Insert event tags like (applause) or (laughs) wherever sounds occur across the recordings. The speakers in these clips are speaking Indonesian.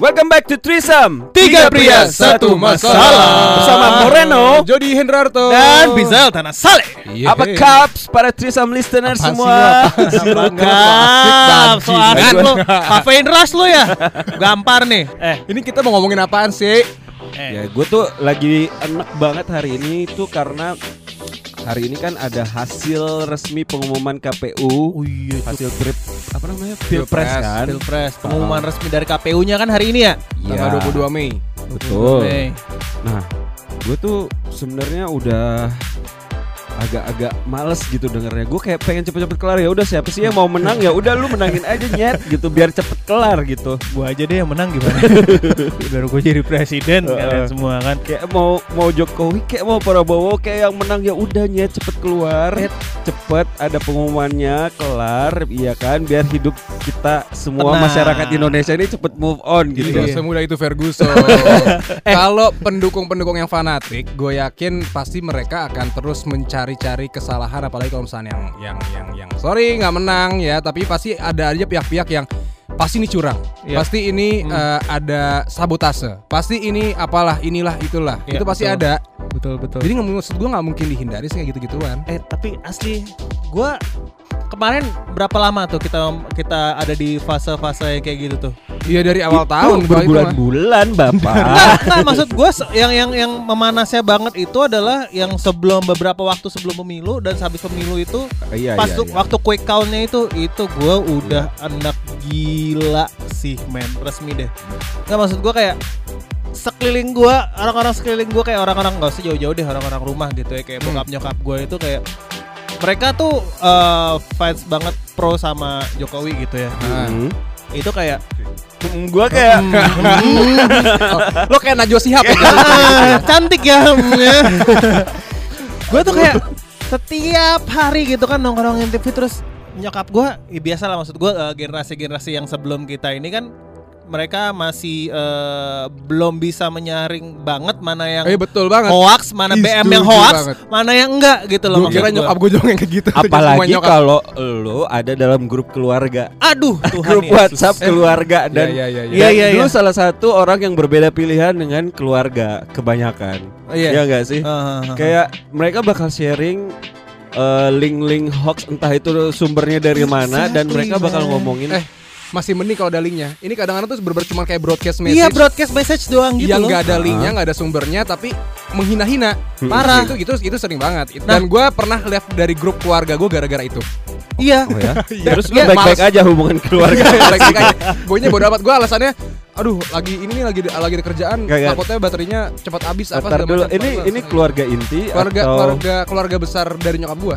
Welcome back to Trisam Tiga pria, satu masalah. Bersama Moreno Jody Hendrarto. Dan Bizal Tanah Saleh. Iya. Apa kaps para Trisam listeners Apa semua apa sih lu? Bangkap, so Bajing. asik lu. Kafein rush lu ya. Gampar nih. Eh, Ini kita mau ngomongin apaan sih? Ya gue tuh lagi enak banget hari ini tuh karena Hari ini kan ada hasil resmi pengumuman KPU oh iya Hasil trip apa namanya? Pilpres kan Pilpres pengumuman resmi dari KPU-nya kan hari ini ya. Iya, Tanggal 22 Mei. Betul Mei. Nah gue tuh sebenarnya udah agak-agak males gitu dengernya. Gue kayak pengen cepet-cepet kelar ya udah siapa sih yang mau menang? Ya udah lu menangin aja nyet gitu biar cepet kelar gitu. Gua aja deh yang menang gimana? (laughs) Biar gue jadi presiden kalian semua kan. kayak mau mau Jokowi kayak mau Prabowo kayak yang menang ya udah nyet cepet keluar. Cepet ada pengumumannya kelar iya kan? Biar hidup kita semua Tenang. masyarakat Indonesia ini cepet move on gitu. Tidak semudah itu Ferguson. (laughs) Kalau pendukung-pendukung yang fanatik, gue yakin pasti mereka akan terus mencari-cari kesalahan, apalagi kalau misalnya yang yang yang yang sorry nggak menang ya, tapi pasti ada aja pihak-pihak yang pasti ini curang, Iya. pasti ini eh, ada sabotase, pasti ini apalah inilah itulah, Iya, itu pasti betul. ada. Betul betul. Jadi nggak maksud gue nggak mungkin dihindari sih kayak gitu-gituan. Eh tapi asli gua kemarin berapa lama tuh kita kita ada di fase-fase yang kayak gitu tuh? Iya dari awal Itu tahun berbulan-bulan bapak Nah, nah, maksud gue yang yang yang memanasnya banget itu adalah yang sebelum beberapa waktu sebelum pemilu dan habis pemilu itu iya, pas iya, tuh iya. waktu quick countnya itu itu gue udah anak gila sih men resmi deh nggak maksud gue kayak sekeliling gue orang-orang sekeliling gue kayak orang-orang nggak usah jauh-jauh deh orang-orang rumah gitu ya kayak Hmm. bokap nyokap gue itu kayak mereka tuh eh, fans banget pro sama Jokowi gitu ya Hmm. itu kayak gue kayak Oh, (laughs) lo kayak Najwa Shihab ya. (laughs) Cantik ya. gue tuh kayak setiap hari gitu kan nongkrongin TV terus nyokap gue ya biasa lah maksud gue generasi-generasi yang sebelum kita ini kan mereka masih eh, belum bisa menyaring banget mana yang Eh betul banget. hoax, mana Ih, BM yang hoax, banget. mana yang enggak gitu loh Gue kira nyokap gue juga yang kayak gitu. (laughs) Apalagi kalau lo ada dalam grup keluarga Aduh, (laughs) Tuhan grup Yesus. WhatsApp keluarga dan Iya, iya, iya, dan iya. Iya, iya, dulu iya. salah satu orang yang berbeda pilihan dengan keluarga kebanyakan. Iya. Iya enggak sih? Ah, ah, ah. Kayak mereka bakal sharing eh, link-link hoax entah itu sumbernya dari mana dan Exactly, mereka bakal ngomongin Eh, masih mending kalau ada linknya. Ini kadang-kadang tuh bener cuma kayak broadcast message. Iya, broadcast message doang gitu yang loh. nggak ada linknya, nggak ada sumbernya, tapi menghina-hina. Parah. Itu gitu, itu sering banget. Nah. Dan gue pernah left dari grup keluarga gue gara-gara itu. Iya. Oh ya. (laughs) Iya. Terus lu Iya, baik-baik aja hubungan keluarga. gue nya bodo amat. Gue alasannya, aduh lagi ini nih lagi lagi ada kerjaan, Gak, takutnya baterainya cepat habis apa segala dulu. macam. Ini Gua ini keluarga inti keluarga atau keluarga keluarga besar dari nyokap gue.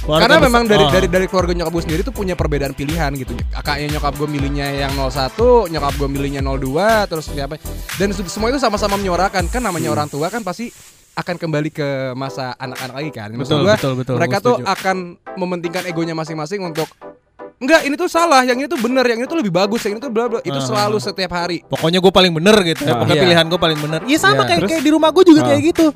Keluarga Karena memang dari Oh. dari dari keluarga nyokap gue sendiri tuh punya perbedaan pilihan gitu. Kakaknya nyokap gue milihnya yang 01, nyokap gue milihnya 02, terus siapa. Dan se- semua itu sama-sama menyuarakan kan namanya Hmm. orang tua kan pasti akan kembali ke masa anak-anak lagi kan. Maksud Betul, gua, betul, betul. Mereka tuh setuju. akan mementingkan egonya masing-masing untuk Enggak, ini tuh salah, yang ini tuh benar, yang ini tuh lebih bagus, yang ini tuh bla bla. Itu Ah. selalu setiap hari. Pokoknya gue paling bener gitu ya. Ah. Pokoknya Iya. pilihan gue paling bener. Iya sama Iya. kayak Terus? kayak di rumah gue juga Ah. kayak gitu.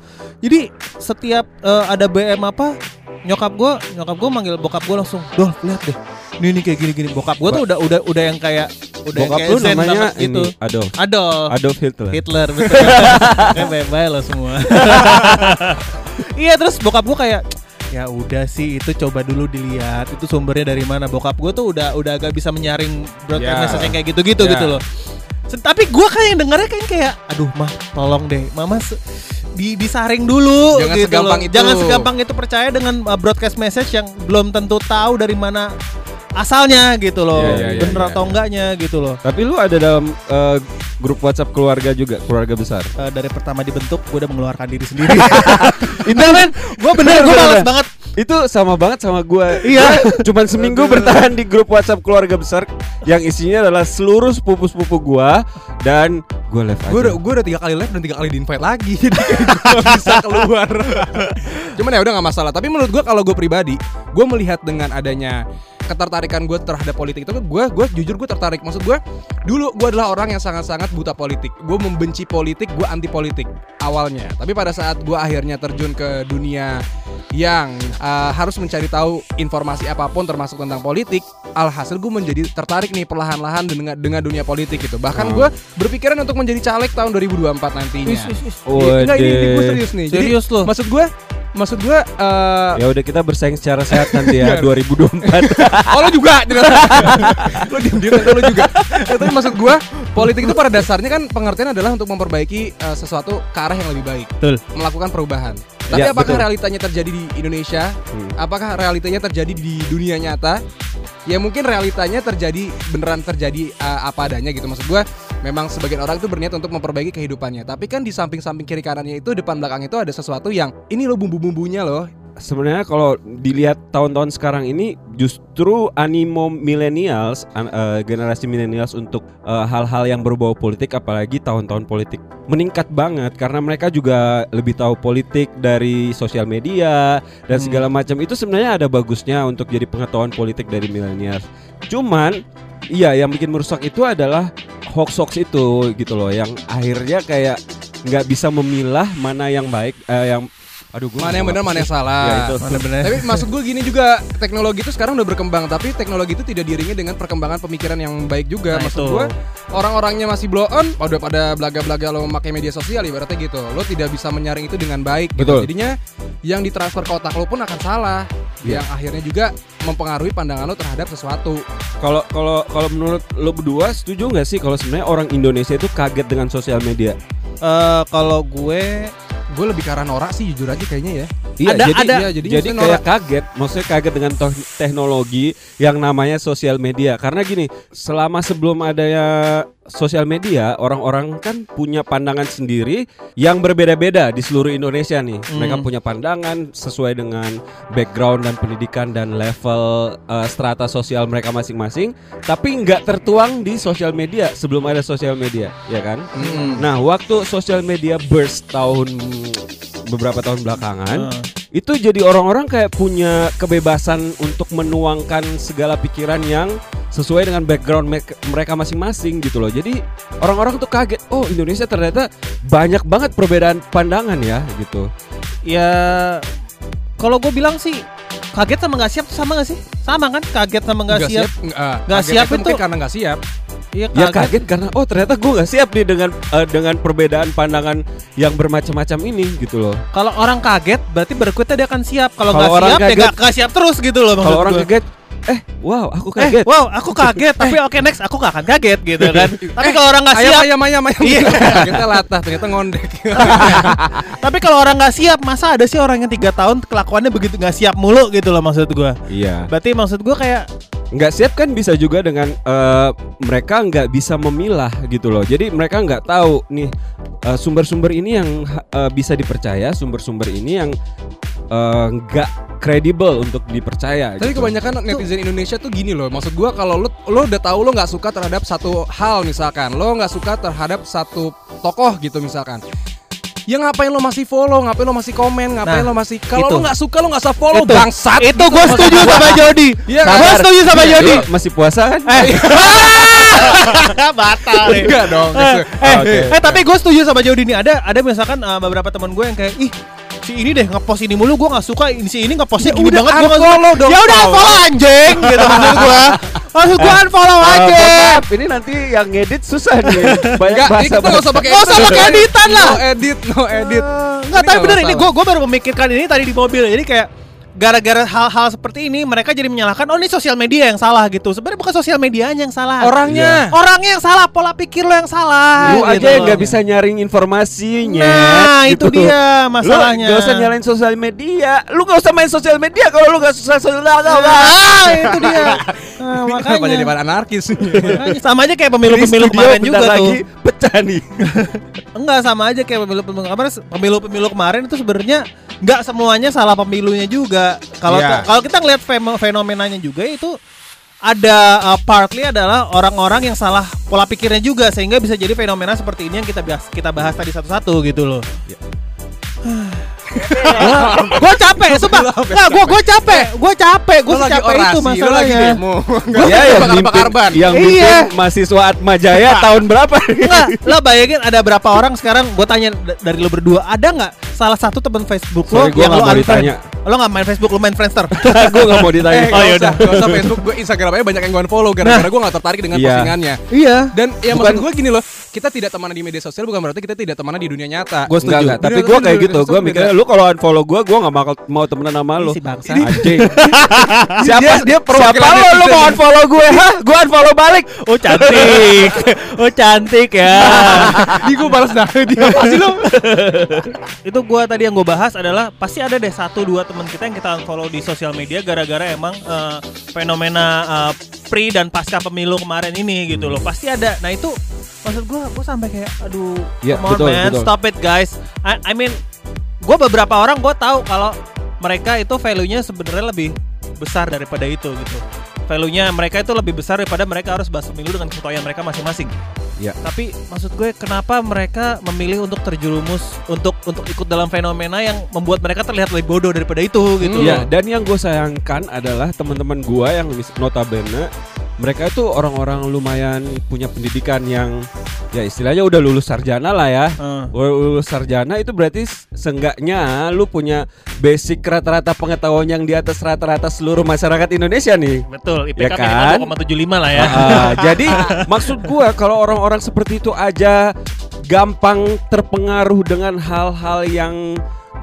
Jadi setiap eh, ada BM apa, nyokap gue, nyokap gue manggil bokap gue langsung, dol lihat deh. Ini nih kayak gini-gini. Bokap gue tuh udah udah udah yang kayak udah yang bokap kayak lu namanya gitu. ini Adolf. Adolf. Adolf Hitler. Hitler betul. (laughs) Kayak bye-bye lo semua. (laughs) iya terus bokap gue kayak ya udah sih itu coba dulu dilihat itu sumbernya dari mana bokap gue tuh udah udah agak bisa menyaring broadcast Ya. message yang kayak gitu-gitu Ya. gitu loh tapi gue kayak yang dengarnya kayak kayak aduh mah tolong deh mama di disaring dulu Jangan gitu segampang loh. itu. jangan segampang itu percaya dengan uh, broadcast message yang belum tentu tahu dari mana asalnya gitu loh Ya, ya, ya, bener ya. atau enggaknya gitu loh Tapi lu ada dalam eh, grup WhatsApp keluarga juga, keluarga besar. Eh, dari pertama dibentuk gue udah mengeluarkan diri sendiri (laughs) itu men gue bener gue males banget Itu sama banget sama gua. Iya. (laughs) Cuman seminggu bertahan di grup WhatsApp keluarga besar yang isinya adalah seluruh sepupu-sepupu gua dan gua live aja. Gue udah, gue udah tiga kali live dan tiga kali di invite lagi (laughs) Jadi gue bisa keluar (laughs) Cuman ya udah gak masalah Tapi menurut gue kalau gue pribadi Gue melihat dengan adanya ketertarikan gue terhadap politik itu gue gue jujur gue tertarik. Maksud gue dulu gue adalah orang yang sangat-sangat buta politik. Gue membenci politik gue anti politik awalnya. Tapi pada saat gue akhirnya terjun ke dunia yang uh, harus mencari tahu informasi apa pun termasuk tentang politik alhasil gue menjadi tertarik nih perlahan-lahan dengan dengan dunia politik gitu bahkan Oh. gue berpikiran untuk menjadi caleg tahun 2024 nantinya. Is. Iya, Enggak ini, ini gue serius nih. Jadi, Serius lo? maksud gue maksud gue eh, Ya udah kita bersaing secara sehat nanti ya (laughs) Iya. 2024. (laughs) Oh lo juga Lo diem diem lo juga Ya, Tapi maksud gua Politik itu pada dasarnya kan pengertian adalah untuk memperbaiki eh, sesuatu ke arah yang lebih baik Betul. Melakukan perubahan Tapi Ya, apakah betul. realitanya terjadi di Indonesia Hmm. Apakah realitanya terjadi di dunia nyata Ya mungkin realitanya terjadi Beneran terjadi eh, apa adanya gitu. Maksud gua Memang sebagian orang itu berniat untuk memperbaiki kehidupannya. Tapi kan di samping-samping kiri kanannya itu Depan belakang itu ada sesuatu yang Ini loh bumbu-bumbunya loh Sebenarnya kalau dilihat tahun-tahun sekarang ini justru animo millennials, an- eh, generasi millennials untuk eh, hal-hal yang berbau politik apalagi tahun-tahun politik meningkat banget karena mereka juga lebih tahu politik dari sosial media dan Hmm. segala macam. Itu sebenarnya ada bagusnya untuk jadi pengetahuan politik dari millennials. Cuman iya yang bikin merusak itu adalah hoax-hoax itu gitu loh yang akhirnya kayak nggak bisa memilah mana yang baik eh, yang aduh gua Mana yang benar, mana yang salah Ya, itu. Mana bener? Tapi maksud gue gini juga teknologi itu sekarang udah berkembang tapi teknologi itu tidak diiringi dengan perkembangan pemikiran yang baik juga. Nah, maksud gue orang-orangnya masih blow on, udah pada belaga-belaga lo memakai media sosial ibaratnya gitu. Lo tidak bisa menyaring itu dengan baik. gitu. Betul. Jadinya yang ditransfer ke otak lo pun akan salah. Iya. Yang akhirnya juga mempengaruhi pandangan lo terhadap sesuatu. Kalau kalau kalau menurut lo berdua setuju nggak sih kalau sebenarnya orang Indonesia itu kaget dengan sosial media? Eh, kalau gue Gue lebih ke arah norak sih jujur aja kayaknya ya. Iya, Ada- jadi, ada. Iya, jadi, kayak kaget, maksudnya kaget dengan teknologi yang namanya sosial media. Karena gini, selama sebelum adanya sosial media, orang-orang kan punya pandangan sendiri yang berbeda-beda di seluruh Indonesia nih. Hmm. Mereka punya pandangan sesuai dengan background dan pendidikan dan level uh, strata sosial mereka masing-masing, tapi nggak tertuang di sosial media sebelum ada sosial media, ya kan? Mm. Nah, waktu sosial media burst tahun beberapa tahun belakangan, eh, itu jadi orang-orang kayak punya kebebasan untuk menuangkan segala pikiran yang sesuai dengan background mereka masing-masing gitu loh. Jadi orang-orang tuh kaget, oh Indonesia ternyata banyak banget perbedaan pandangan ya gitu. ya kalau gue bilang sih kaget sama nggak siap sama nggak sih? Sama kan? Kaget sama nggak siap. nggak- ah, Nggak kaget siap itu itu- karena nggak siap. Iya Ya kaget karena oh ternyata gue nggak siap nih dengan eh, dengan perbedaan pandangan yang bermacam-macam ini gitu loh. Kalau orang kaget berarti berikutnya dia akan siap. Kalau nggak orang siap ya kaget- nggak nggak siap terus gitu loh Kalau orang gua. kaget, eh wow aku Eh, kaget. wow, aku kaget, tapi oke next aku gak akan kaget gitu (laughs) kan. tapi kalau orang nggak siap, ayam ayam ayam. Iya. (laughs) Kita latah ternyata ngondek. (laughs) tapi kalau orang nggak siap, masa ada sih orang yang tiga tahun kelakuannya begitu nggak siap mulu gitu loh maksud gua. Iya. Berarti maksud gua kayak nggak siap kan bisa juga dengan eh, mereka nggak bisa memilah gitu loh jadi mereka nggak tahu nih eh, sumber-sumber ini yang eh, bisa dipercaya sumber-sumber ini yang eh, nggak kredibel untuk dipercaya Tapi gitu. kebanyakan netizen Indonesia tuh gini loh. Maksud gua kalau lo lo udah tahu lo nggak suka terhadap satu hal misalkan, lo nggak suka terhadap satu tokoh gitu misalkan. Ya ngapain lo masih follow, ngapain lo masih komen, ngapain Nah, lo masih kalau itu. lo nggak suka lo nggak usah follow Itu. bangsat. itu gitu. gue setuju sama Jody. (laughs) Iya, gue Sabar. setuju sama Iya, Jody. masih puasa kan Eh, (laughs) batal. ya. Enggak dong. eh, eh, Oke. eh, tapi gue setuju sama Jody nih. Ada ada misalkan eh, beberapa teman gue yang kayak ih si ini deh ngepost ini mulu gue nggak suka ini si ini ngepostnya Ya gini udah banget gue nggak suka. dong, ya udah Paul. unfollow anjing gitu maksud gue maksud gue unfollow Eh, aja maaf, ini nanti yang ngedit susah nih (laughs) banyak Enggak, bahasa nggak usah pakai Nggak usah pakai editan lah. No edit, no edit. Enggak, Ini tapi nggak bener ini gue gue baru memikirkan ini tadi di mobil. Jadi kayak gara-gara hal-hal seperti ini mereka jadi menyalahkan oh ini sosial media yang salah gitu. Sebenarnya bukan sosial medianya yang salah. Orangnya. Orangnya yang salah, pola pikir lo yang salah. lu gitu aja yang nggak bisa nyaring informasinya Nah, itu dia masalahnya. Lu gak usah nyalain sosial media Lu gak usah main sosial media Kalau lu gak susah sosial media Ah, itu dia. Nah, Ini Kenapa jadi makanya. pada anarkis? Makanya sama aja kayak pemilu-pemilu kemarin juga lagi tuh. Pecah nih (laughs) Enggak sama aja kayak pemilu-pemilu kemarin pemilu-pemilu kemarin itu sebenarnya enggak semuanya salah pemilunya juga. Kalau Iya. kalau kita ngeliat fem- fenomenanya juga itu ada uh, partly adalah orang-orang yang salah pola pikirnya juga sehingga bisa jadi fenomena seperti ini yang kita bahas kita bahas tadi satu-satu gitu loh. (sighs) gue capek, sumpah. Nggak, gue gue capek, gue capek, gue capek itu masalahnya. demo. Ya mimpin, yang Iya. mimpin mahasiswa Atma Jaya tahun berapa? Enggak, lo bayangin ada berapa orang sekarang gue tanya dari lo berdua ada nggak salah satu teman Facebook lo yang lo unfriend? Lo nggak main Facebook, lo main Friendster. (laughs) gue gak mau ditanya. Eh, Oh, yaudah. Gak usah Facebook, gue Instagram aja banyak yang gue unfollow gara-gara gue gak tertarik dengan Iya. postingannya. iya. Dan ya Bukan- maksud gue gini loh, kita tidak temenan di media sosial bukan berarti kita tidak temenan di dunia nyata. Gua Enggak, setuju. enggak. Tapi gue kayak gitu. Gue mikirnya lu kalau unfollow gue, gue gak bakal mau temenan sama lu. Si bangsa. Anjing. (laughs) siapa Dia- dia siapa lo lu mau unfollow gue? Hah? Gue unfollow balik. Oh cantik, oh cantik ya. Di gue balas dah dia (laughs) pasti lo. itu gua tadi yang gue bahas adalah pasti ada deh satu dua teman kita yang kita unfollow di sosial media gara-gara emang eh, fenomena eh, pre dan pasca pemilu kemarin ini gitu loh. Pasti ada. Nah itu maksud gua gua sampai kayak aduh Iya, come on betul, man betul. stop it guys. I, I mean gua beberapa orang gua tahu kalau mereka itu value-nya sebenarnya lebih besar daripada itu gitu value-nya mereka itu lebih besar daripada mereka harus bahas pemilu dengan ketoyan mereka masing-masing Ya. tapi maksud gue kenapa mereka memilih untuk terjerumus untuk untuk ikut dalam fenomena yang membuat mereka terlihat lebih bodoh daripada itu gitu Iya, loh. dan yang gue sayangkan adalah teman-teman gue yang notabene mereka itu orang-orang lumayan punya pendidikan yang ya istilahnya udah lulus sarjana lah ya. Udah lulus sarjana itu berarti seenggaknya lu punya basic rata-rata pengetahuan yang di atas rata-rata seluruh masyarakat Indonesia nih. betul Ya IPK kan? minimal 2,75 lah ya Ah, (laughs) jadi maksud gua kalau orang-orang seperti itu aja gampang terpengaruh dengan hal-hal yang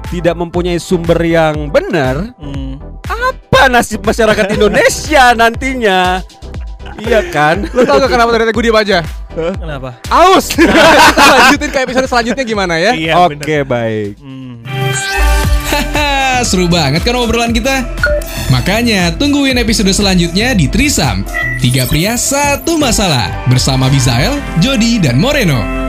tidak mempunyai sumber yang benar, Hmm. apa nasib masyarakat Indonesia nantinya? Iya kan? Lo tau gak kenapa dari gue diem aja? kenapa Aus. Kita (laughs) lanjutin ke episode selanjutnya gimana ya? iya Oke, baik. Hmm. Haha, seru banget kan obrolan kita? Makanya tungguin episode selanjutnya di Trisam. Tiga pria satu masalah bersama Bizael, Jody, dan Moreno.